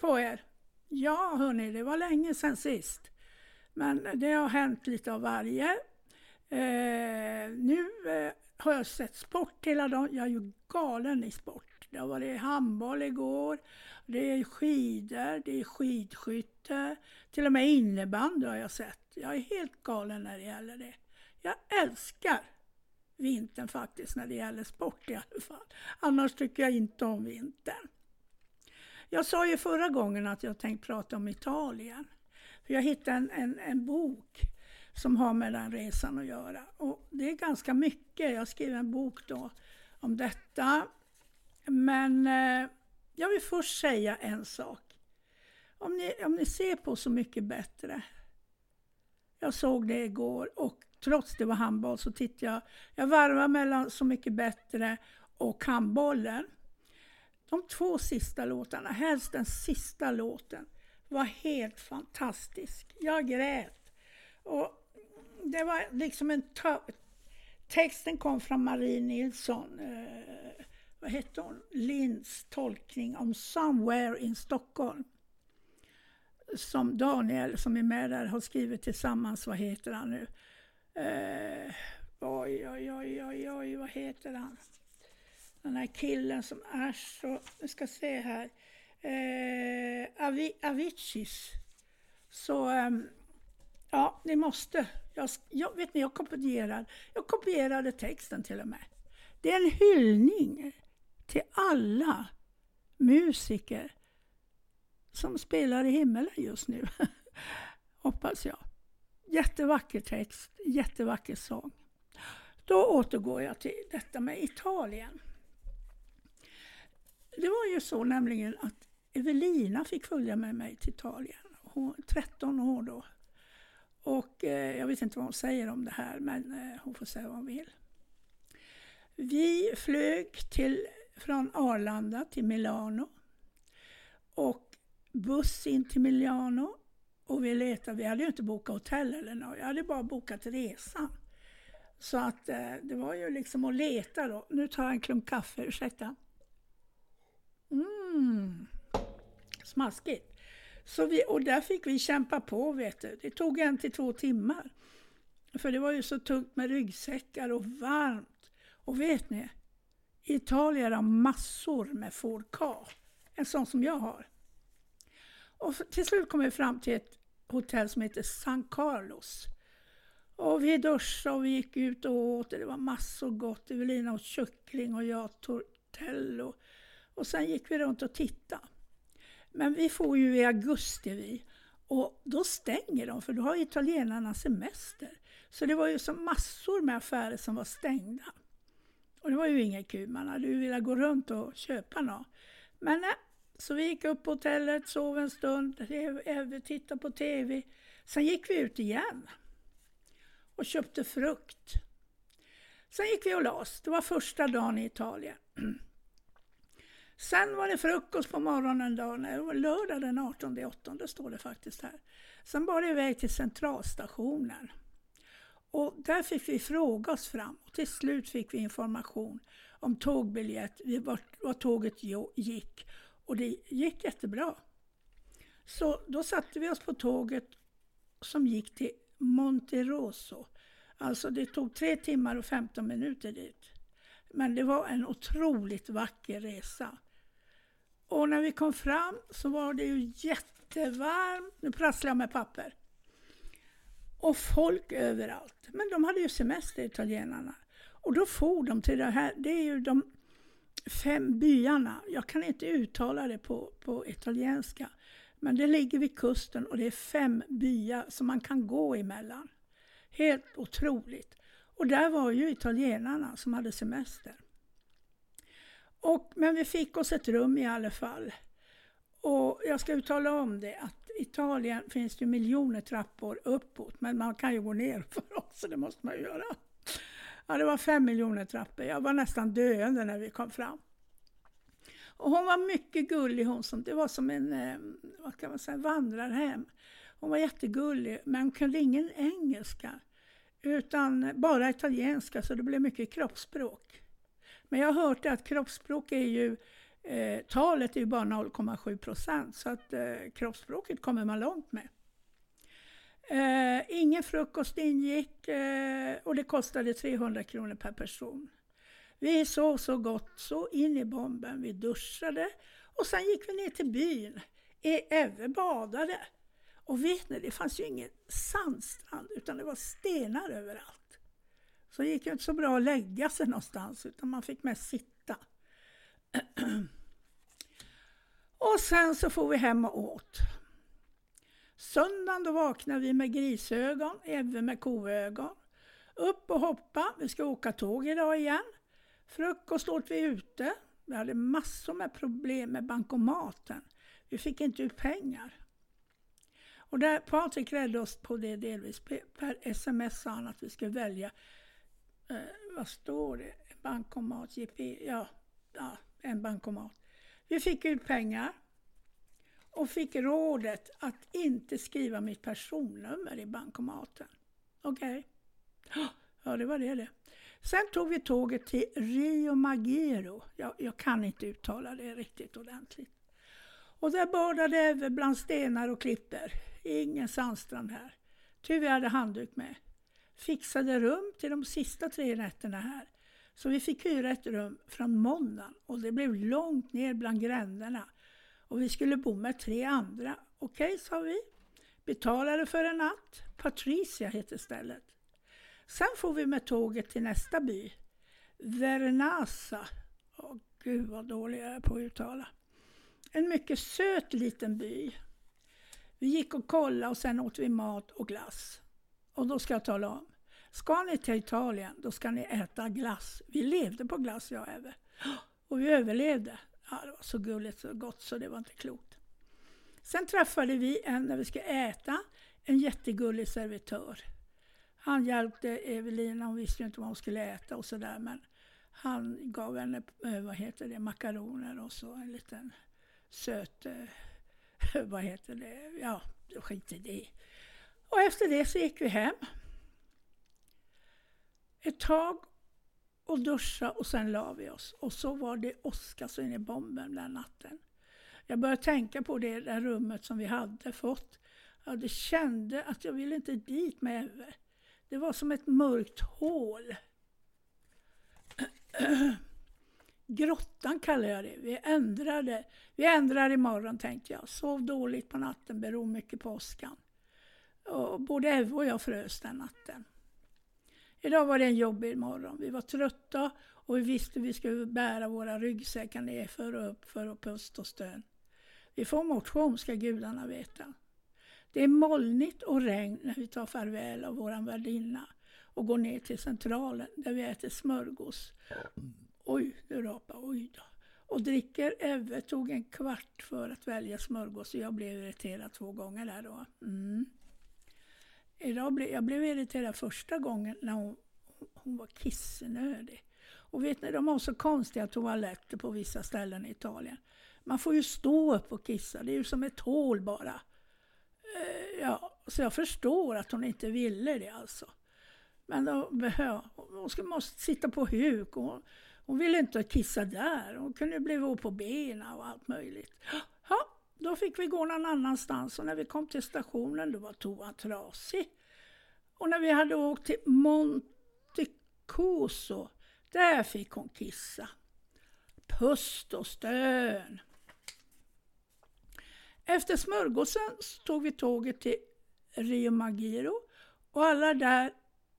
På er! Ja, hörni, det var länge sedan sist. Men det har hänt lite av varje. Eh, nu eh, har jag sett sport hela dagen. Jag är ju galen i sport. Det har varit handboll igår, det är skidor, det är skidskytte, till och med innebandy har jag sett. Jag är helt galen när det gäller det. Jag älskar vintern faktiskt när det gäller sport i alla fall. Annars tycker jag inte om vintern. Jag sa ju förra gången att jag tänkte prata om Italien. För jag hittade en, en, en bok som har med den resan att göra. Och det är ganska mycket. Jag skrev en bok då om detta. Men eh, jag vill först säga en sak. Om ni, om ni ser på Så mycket bättre. Jag såg det igår och trots det var handboll så tittade jag. Jag varvade mellan Så mycket bättre och handbollen. De två sista låtarna, helst den sista låten, var helt fantastisk. Jag grät. Och det var liksom en Texten kom från Marie Nilsson, eh, vad hette hon, Linds tolkning om Somewhere in Stockholm. Som Daniel, som är med där, har skrivit tillsammans, vad heter han nu? Eh, oj, oj, oj, oj, oj, vad heter han? Den här killen som är så, vi ska se här, eh, Avi, Aviciis. Så, eh, ja, ni måste. Jag, jag, vet ni, jag kopierade, jag kopierade texten till och med. Det är en hyllning till alla musiker som spelar i himmelen just nu. Hoppas jag. Jättevacker text, jättevacker sång. Då återgår jag till detta med Italien. Det var ju så nämligen att Evelina fick följa med mig till Italien. Hon 13 år då. Och eh, jag vet inte vad hon säger om det här, men eh, hon får säga vad hon vill. Vi flög till, från Arlanda till Milano. Och buss in till Milano. Och vi letade, vi hade ju inte bokat hotell eller något, jag hade bara bokat resan. Så att eh, det var ju liksom att leta då. Nu tar jag en klunk kaffe, ursäkta. Mm, smaskigt. Så vi, och där fick vi kämpa på, vet du. Det tog en till två timmar. För det var ju så tungt med ryggsäckar och varmt. Och vet ni? I Italien har massor med Four En sån som jag har. Och till slut kom vi fram till ett hotell som heter San Carlos. Och vi duschade och vi gick ut och åt. och Det var massor gott. Evelina åt kyckling och jag tortello. Och och sen gick vi runt och tittade. Men vi får ju i augusti vi. Och då stänger de, för då har italienarna semester. Så det var ju så massor med affärer som var stängda. Och det var ju inget kul, man hade ju velat gå runt och köpa något. Men nej, så vi gick upp på hotellet, sov en stund, tittade på TV. Sen gick vi ut igen och köpte frukt. Sen gick vi och las. Det var första dagen i Italien. Sen var det frukost på morgonen dagen, det var lördag den 18 8 står det faktiskt här. Sen var det iväg till centralstationen. Och där fick vi fråga oss fram och till slut fick vi information om tågbiljett, vart, vart tåget gick. Och det gick jättebra. Så då satte vi oss på tåget som gick till Monteroso. Alltså det tog tre timmar och 15 minuter dit. Men det var en otroligt vacker resa. Och när vi kom fram så var det ju jättevarmt. Nu prasslar jag med papper. Och folk överallt. Men de hade ju semester, italienarna. Och då for de till det här, det är ju de fem byarna. Jag kan inte uttala det på, på italienska. Men det ligger vid kusten och det är fem byar som man kan gå emellan. Helt otroligt. Och där var ju italienarna som hade semester. Och, men vi fick oss ett rum i alla fall. Och jag ska uttala om det att i Italien finns det miljoner trappor uppåt, men man kan ju gå ner för också, det måste man ju göra. Ja, det var fem miljoner trappor. Jag var nästan döende när vi kom fram. Och hon var mycket gullig, hon som, det var som en, eh, vad kan man säga, vandrarhem. Hon var jättegullig, men hon kunde ingen engelska, utan bara italienska, så det blev mycket kroppsspråk. Men jag har hört att kroppsspråk är ju Eh, talet är ju bara 0,7 procent så att eh, kroppsspråket kommer man långt med. Eh, ingen frukost ingick eh, och det kostade 300 kronor per person. Vi sov så gott, så in i bomben. Vi duschade och sen gick vi ner till byn. Eve badade. Och vet ni, det fanns ju ingen sandstrand utan det var stenar överallt. Så det gick ju inte så bra att lägga sig någonstans utan man fick mest sitta. och sen så får vi hem och åt. Söndagen då vaknade vi med grisögon, även med koögon. Upp och hoppa, vi ska åka tåg idag igen. Frukost åt vi ute. Vi hade massor med problem med bankomaten. Vi fick inte ut pengar. Och där Patrik räddade oss på det delvis. Per sms sa han att vi skulle välja, eh, vad står det, bankomat, JP, ja, ja, en bankomat. Vi fick ut pengar och fick rådet att inte skriva mitt personnummer i bankomaten. Okej. Okay. Ja, det var det det. Sen tog vi tåget till Rio Magiro. Jag, jag kan inte uttala det riktigt ordentligt. Och där badade Eve bland stenar och klippor. Ingen sandstrand här. Tur vi hade handduk med. Fixade rum till de sista tre nätterna här. Så vi fick hyra ett rum från måndagen och det blev långt ner bland gränderna. Och vi skulle bo med tre andra. Okej, okay, sa vi. Betalade för en natt. Patricia heter stället. Sen får vi med tåget till nästa by. Vernasa. Åh gud vad dålig jag är på att uttala. En mycket söt liten by. Vi gick och kollade och sen åt vi mat och glass. Och då ska jag tala om. Ska ni till Italien, då ska ni äta glass. Vi levde på glass jag och Eve. Och vi överlevde. Ja, det var så gulligt och gott så det var inte klokt. Sen träffade vi en, när vi skulle äta, en jättegullig servitör. Han hjälpte Evelina, hon visste ju inte vad hon skulle äta och sådär men han gav henne, eh, vad heter det, makaroner och så en liten söt, eh, vad heter det, ja, skit i det. Och efter det så gick vi hem. Ett tag och duscha och sen la vi oss. Och så var det åska så in i bomben den natten. Jag började tänka på det där rummet som vi hade fått. Jag kände att jag ville inte dit med Eve. Det var som ett mörkt hål. Grottan kallar jag det. Vi ändrade. Vi ändrar imorgon tänkte jag. Sov dåligt på natten beror mycket på åskan. Och både Evo och jag frös den natten. Idag var det en jobbig morgon. Vi var trötta och vi visste vi skulle bära våra ryggsäckar ner för och upp för att pust och stön. Vi får motion ska gudarna veta. Det är molnigt och regn när vi tar farväl av våran värdinna och går ner till centralen där vi äter smörgås. Oj, nu rapade, oj då. Och dricker Eve tog en kvart för att välja smörgås och jag blev irriterad två gånger där då. Mm. Idag ble, jag blev irriterad första gången när hon, hon var kissnödig. Och vet ni, de har så konstiga toaletter på vissa ställen i Italien. Man får ju stå upp och kissa, det är ju som ett hål bara. Eh, ja, så jag förstår att hon inte ville det alltså. Men då, ja, hon måste sitta på huk och hon, hon ville inte kissa där. Hon kunde bli våt på benen och allt möjligt. Då fick vi gå någon annanstans och när vi kom till stationen då var toan trasig. Och när vi hade åkt till Montecoso, där fick hon kissa. Pust och stön. Efter smörgåsen tog vi tåget till Rio Magiro och alla där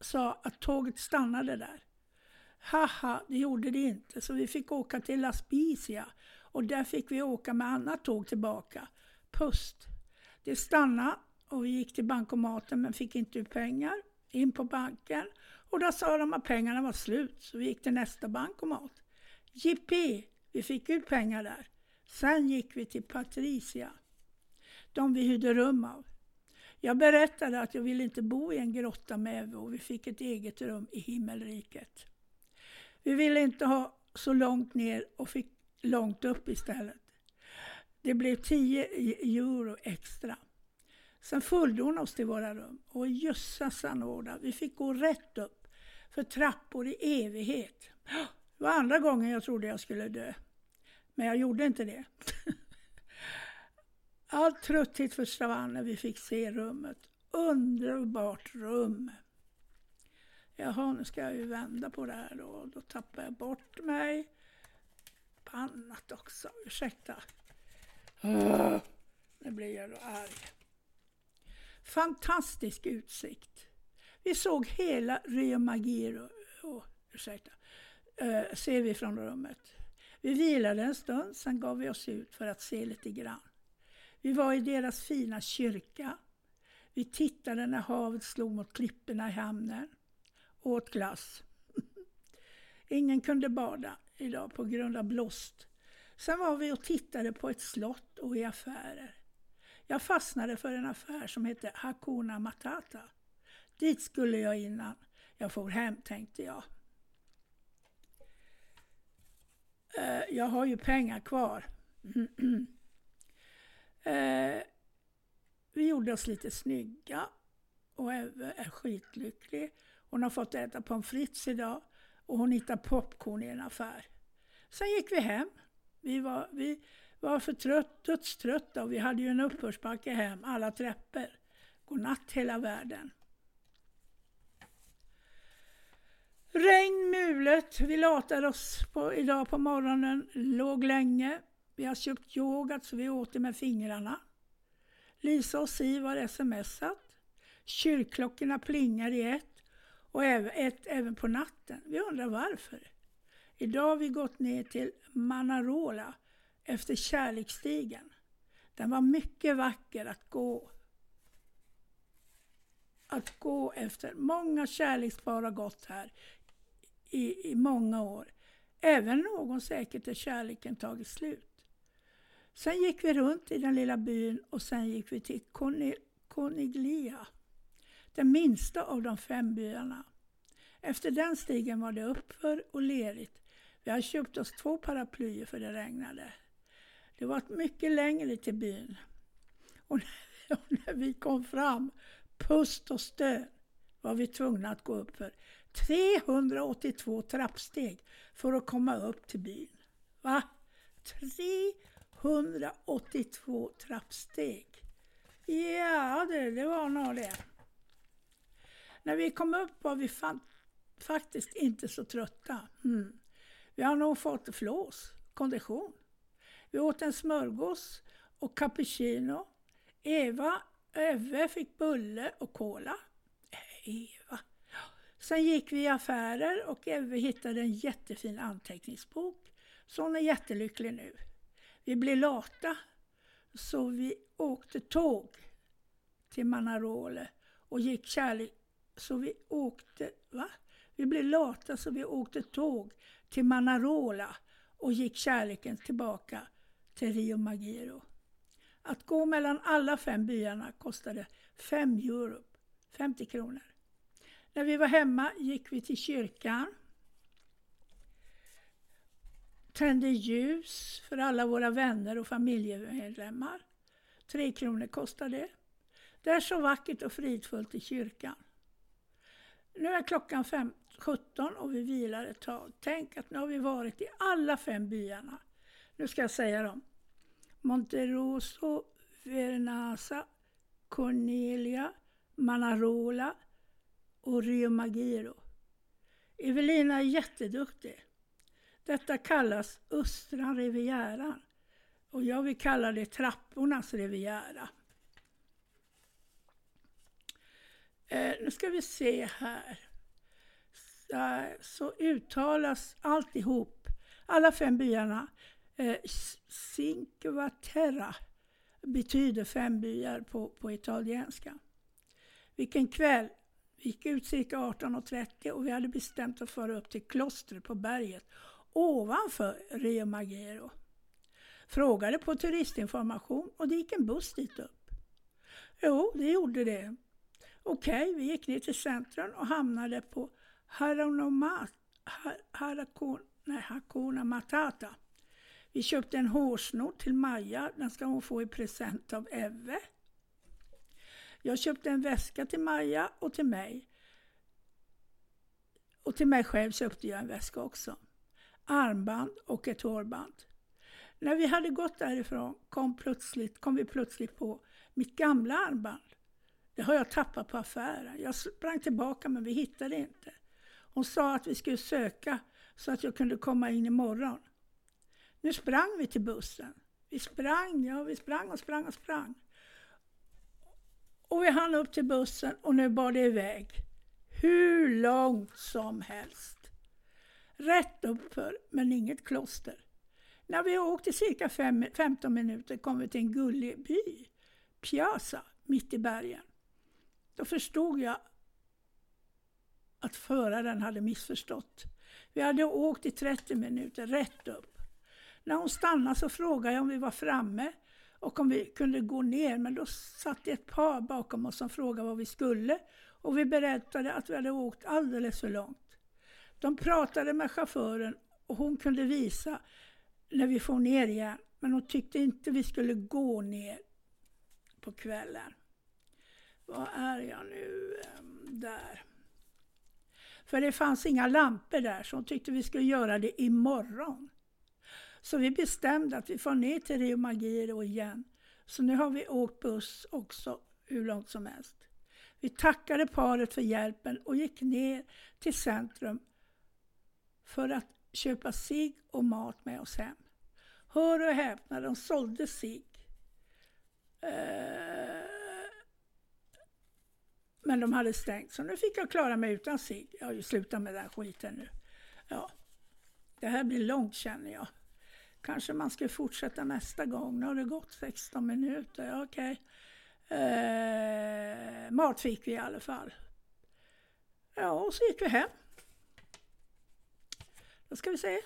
sa att tåget stannade där. Haha, det gjorde det inte, så vi fick åka till La Spicia och där fick vi åka med annat tåg tillbaka. Pust. Det stannade och vi gick till bankomaten men fick inte ut pengar. In på banken och där sa de att pengarna var slut så vi gick till nästa bankomat. Jippi! Vi fick ut pengar där. Sen gick vi till Patricia. De vi hyrde rum av. Jag berättade att jag ville inte bo i en grotta med Eve och vi fick ett eget rum i himmelriket. Vi ville inte ha så långt ner och fick långt upp istället. Det blev 10 euro extra. Sen följde hon oss till våra rum och jösses anordna, vi fick gå rätt upp för trappor i evighet. Det var andra gången jag trodde jag skulle dö. Men jag gjorde inte det. All trötthet försvann när vi fick se rummet. Underbart rum. Jaha, nu ska jag ju vända på det här då. Då tappar jag bort mig. Annat också, ursäkta. Ah, nu blir jag då arg. Fantastisk utsikt. Vi såg hela Rio Magiro, oh, ursäkta, uh, ser vi från rummet. Vi vilade en stund, sen gav vi oss ut för att se lite grann. Vi var i deras fina kyrka. Vi tittade när havet slog mot klipporna i hamnen. Åt glass. Ingen kunde bada idag på grund av blåst. Sen var vi och tittade på ett slott och i affärer. Jag fastnade för en affär som hette Hakuna Matata. Dit skulle jag innan jag for hem, tänkte jag. Eh, jag har ju pengar kvar. Eh, vi gjorde oss lite snygga och Eve är skitlycklig. Hon har fått äta pommes frites idag och hon hittade popcorn i en affär. Sen gick vi hem. Vi var, vi var för trött, dödströtta och vi hade ju en uppförsbacke hem, alla trappor. Godnatt hela världen. Regn, mulet. Vi latade oss på, idag på morgonen, låg länge. Vi har köpt yoghurt så vi åt det med fingrarna. Lisa och Siv har smsat. Kyrkklockorna plingar i ett och ett även på natten. Vi undrar varför. Idag har vi gått ner till Manarola efter kärleksstigen. Den var mycket vacker att gå att gå efter. Många kärlekspar har gått här i, i många år. Även någon säkert där kärleken tagit slut. Sen gick vi runt i den lilla byn och sen gick vi till Coniglia. den minsta av de fem byarna. Efter den stigen var det uppför och lerigt. Vi hade köpt oss två paraplyer för det regnade. Det var mycket längre till byn. Och när vi kom fram, pust och stön, var vi tvungna att gå upp för 382 trappsteg för att komma upp till byn. Va? 382 trappsteg. Ja, det, det var nog det. När vi kom upp var vi fan, faktiskt inte så trötta. Mm. Vi har nog fått flås, kondition. Vi åt en smörgås och cappuccino. Eva, Öve fick bulle och cola. Eva. Sen gick vi i affärer och Öve hittade en jättefin anteckningsbok. Så hon är jättelycklig nu. Vi blev lata så vi åkte tåg till Manarole och gick kärlek... Så vi åkte... Va? Vi blev lata så vi åkte tåg till Manarola och gick kärleken tillbaka till Rio Magiro. Att gå mellan alla fem byarna kostade 5 euro, 50 kronor. När vi var hemma gick vi till kyrkan, tände ljus för alla våra vänner och familjemedlemmar. Tre kronor kostade det. Det är så vackert och fridfullt i kyrkan. Nu är klockan fem, 17 och vi vilar ett tag. Tänk att nu har vi varit i alla fem byarna. Nu ska jag säga dem. Monteroso, Vernasa, Cornelia, Manarola och Rio Magiro. Evelina är jätteduktig. Detta kallas Östra Rivieran och jag vill kalla det Trappornas Riviera. Eh, nu ska vi se här. Så, så uttalas alltihop, alla fem byarna, eh, betyder fem byar på, på italienska. Vilken kväll! Vi gick ut cirka 18.30 och vi hade bestämt att föra upp till klostret på berget ovanför Rio Magero. Frågade på turistinformation och det gick en buss dit upp. Jo, det gjorde det. Okej, okay, vi gick ner till centrum och hamnade på Hakuna Matata. Vi köpte en hårsnodd till Maja, den ska hon få i present av Eve. Jag köpte en väska till Maja och till mig. Och till mig själv köpte jag en väska också. Armband och ett hårband. När vi hade gått därifrån kom, plötsligt, kom vi plötsligt på mitt gamla armband. Det har jag tappat på affären. Jag sprang tillbaka men vi hittade det inte. Hon sa att vi skulle söka så att jag kunde komma in imorgon. Nu sprang vi till bussen. Vi sprang, ja vi sprang och sprang och sprang. Och vi hann upp till bussen och nu bar det iväg. Hur långt som helst. Rätt uppför, men inget kloster. När vi åkt i cirka fem, 15 minuter kom vi till en gullig by, Piazza, mitt i bergen. Då förstod jag att föraren hade missförstått. Vi hade åkt i 30 minuter rätt upp. När hon stannade så frågade jag om vi var framme och om vi kunde gå ner, men då satt det ett par bakom oss som frågade vad vi skulle och vi berättade att vi hade åkt alldeles för långt. De pratade med chauffören och hon kunde visa när vi får ner igen, men hon tyckte inte vi skulle gå ner på kvällen. Var är jag nu? Ehm, där. För det fanns inga lampor där, så hon tyckte vi skulle göra det imorgon. Så vi bestämde att vi får ner till Rio Magiro igen. Så nu har vi åkt buss också hur långt som helst. Vi tackade paret för hjälpen och gick ner till centrum för att köpa sig och mat med oss hem. Hör och häpna, de sålde sig. Eh, men de hade stängt, så nu fick jag klara mig utan sig. Jag har ju slutat med den skiten nu. Ja, det här blir långt känner jag. Kanske man ska fortsätta nästa gång. Nu har det gått 16 minuter. Ja, Okej. Okay. Eh, mat fick vi i alla fall. Ja, och så gick vi hem. Då ska vi se.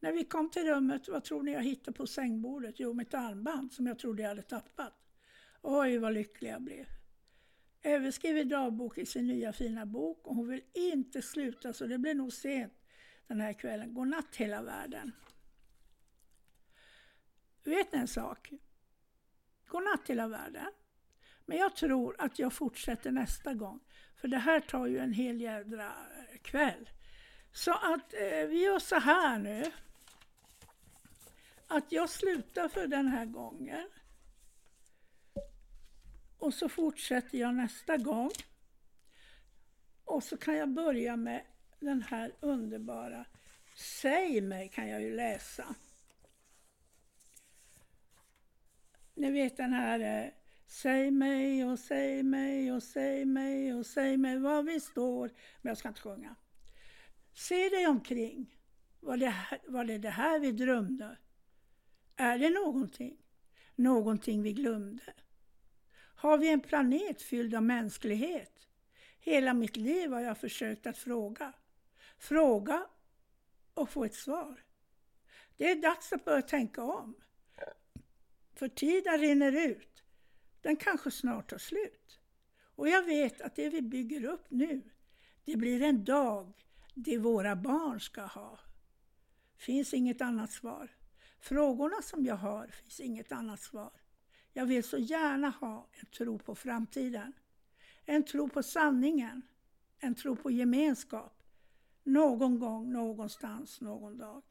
När vi kom till rummet, vad tror ni jag hittade på sängbordet? Jo, mitt armband som jag trodde jag hade tappat. Oj, vad lycklig jag blev. Eve skriver dagbok i sin nya fina bok och hon vill inte sluta så det blir nog sent den här kvällen. Godnatt hela världen. Vet ni en sak? Godnatt hela världen. Men jag tror att jag fortsätter nästa gång. För det här tar ju en hel jädra kväll. Så att eh, vi gör så här nu. Att jag slutar för den här gången. Och så fortsätter jag nästa gång. Och så kan jag börja med den här underbara Säg mig kan jag ju läsa. Ni vet den här eh, Säg mig och säg mig och säg mig och säg mig var vi står. Men jag ska inte sjunga. Se dig omkring. Var det, var det det här vi drömde? Är det någonting? Någonting vi glömde? Har vi en planet fylld av mänsklighet? Hela mitt liv har jag försökt att fråga. Fråga och få ett svar. Det är dags att börja tänka om. För tiden rinner ut. Den kanske snart tar slut. Och jag vet att det vi bygger upp nu, det blir en dag det våra barn ska ha. Finns inget annat svar. Frågorna som jag har finns inget annat svar. Jag vill så gärna ha en tro på framtiden. En tro på sanningen. En tro på gemenskap. Någon gång, någonstans, någon dag.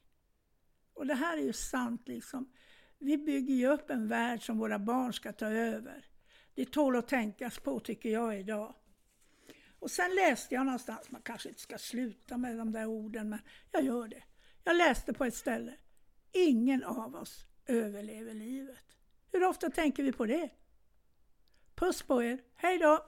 Och det här är ju sant liksom. Vi bygger ju upp en värld som våra barn ska ta över. Det tål att tänkas på tycker jag idag. Och sen läste jag någonstans, man kanske inte ska sluta med de där orden, men jag gör det. Jag läste på ett ställe, ingen av oss överlever livet. Hur ofta tänker vi på det? Puss på er, hej då!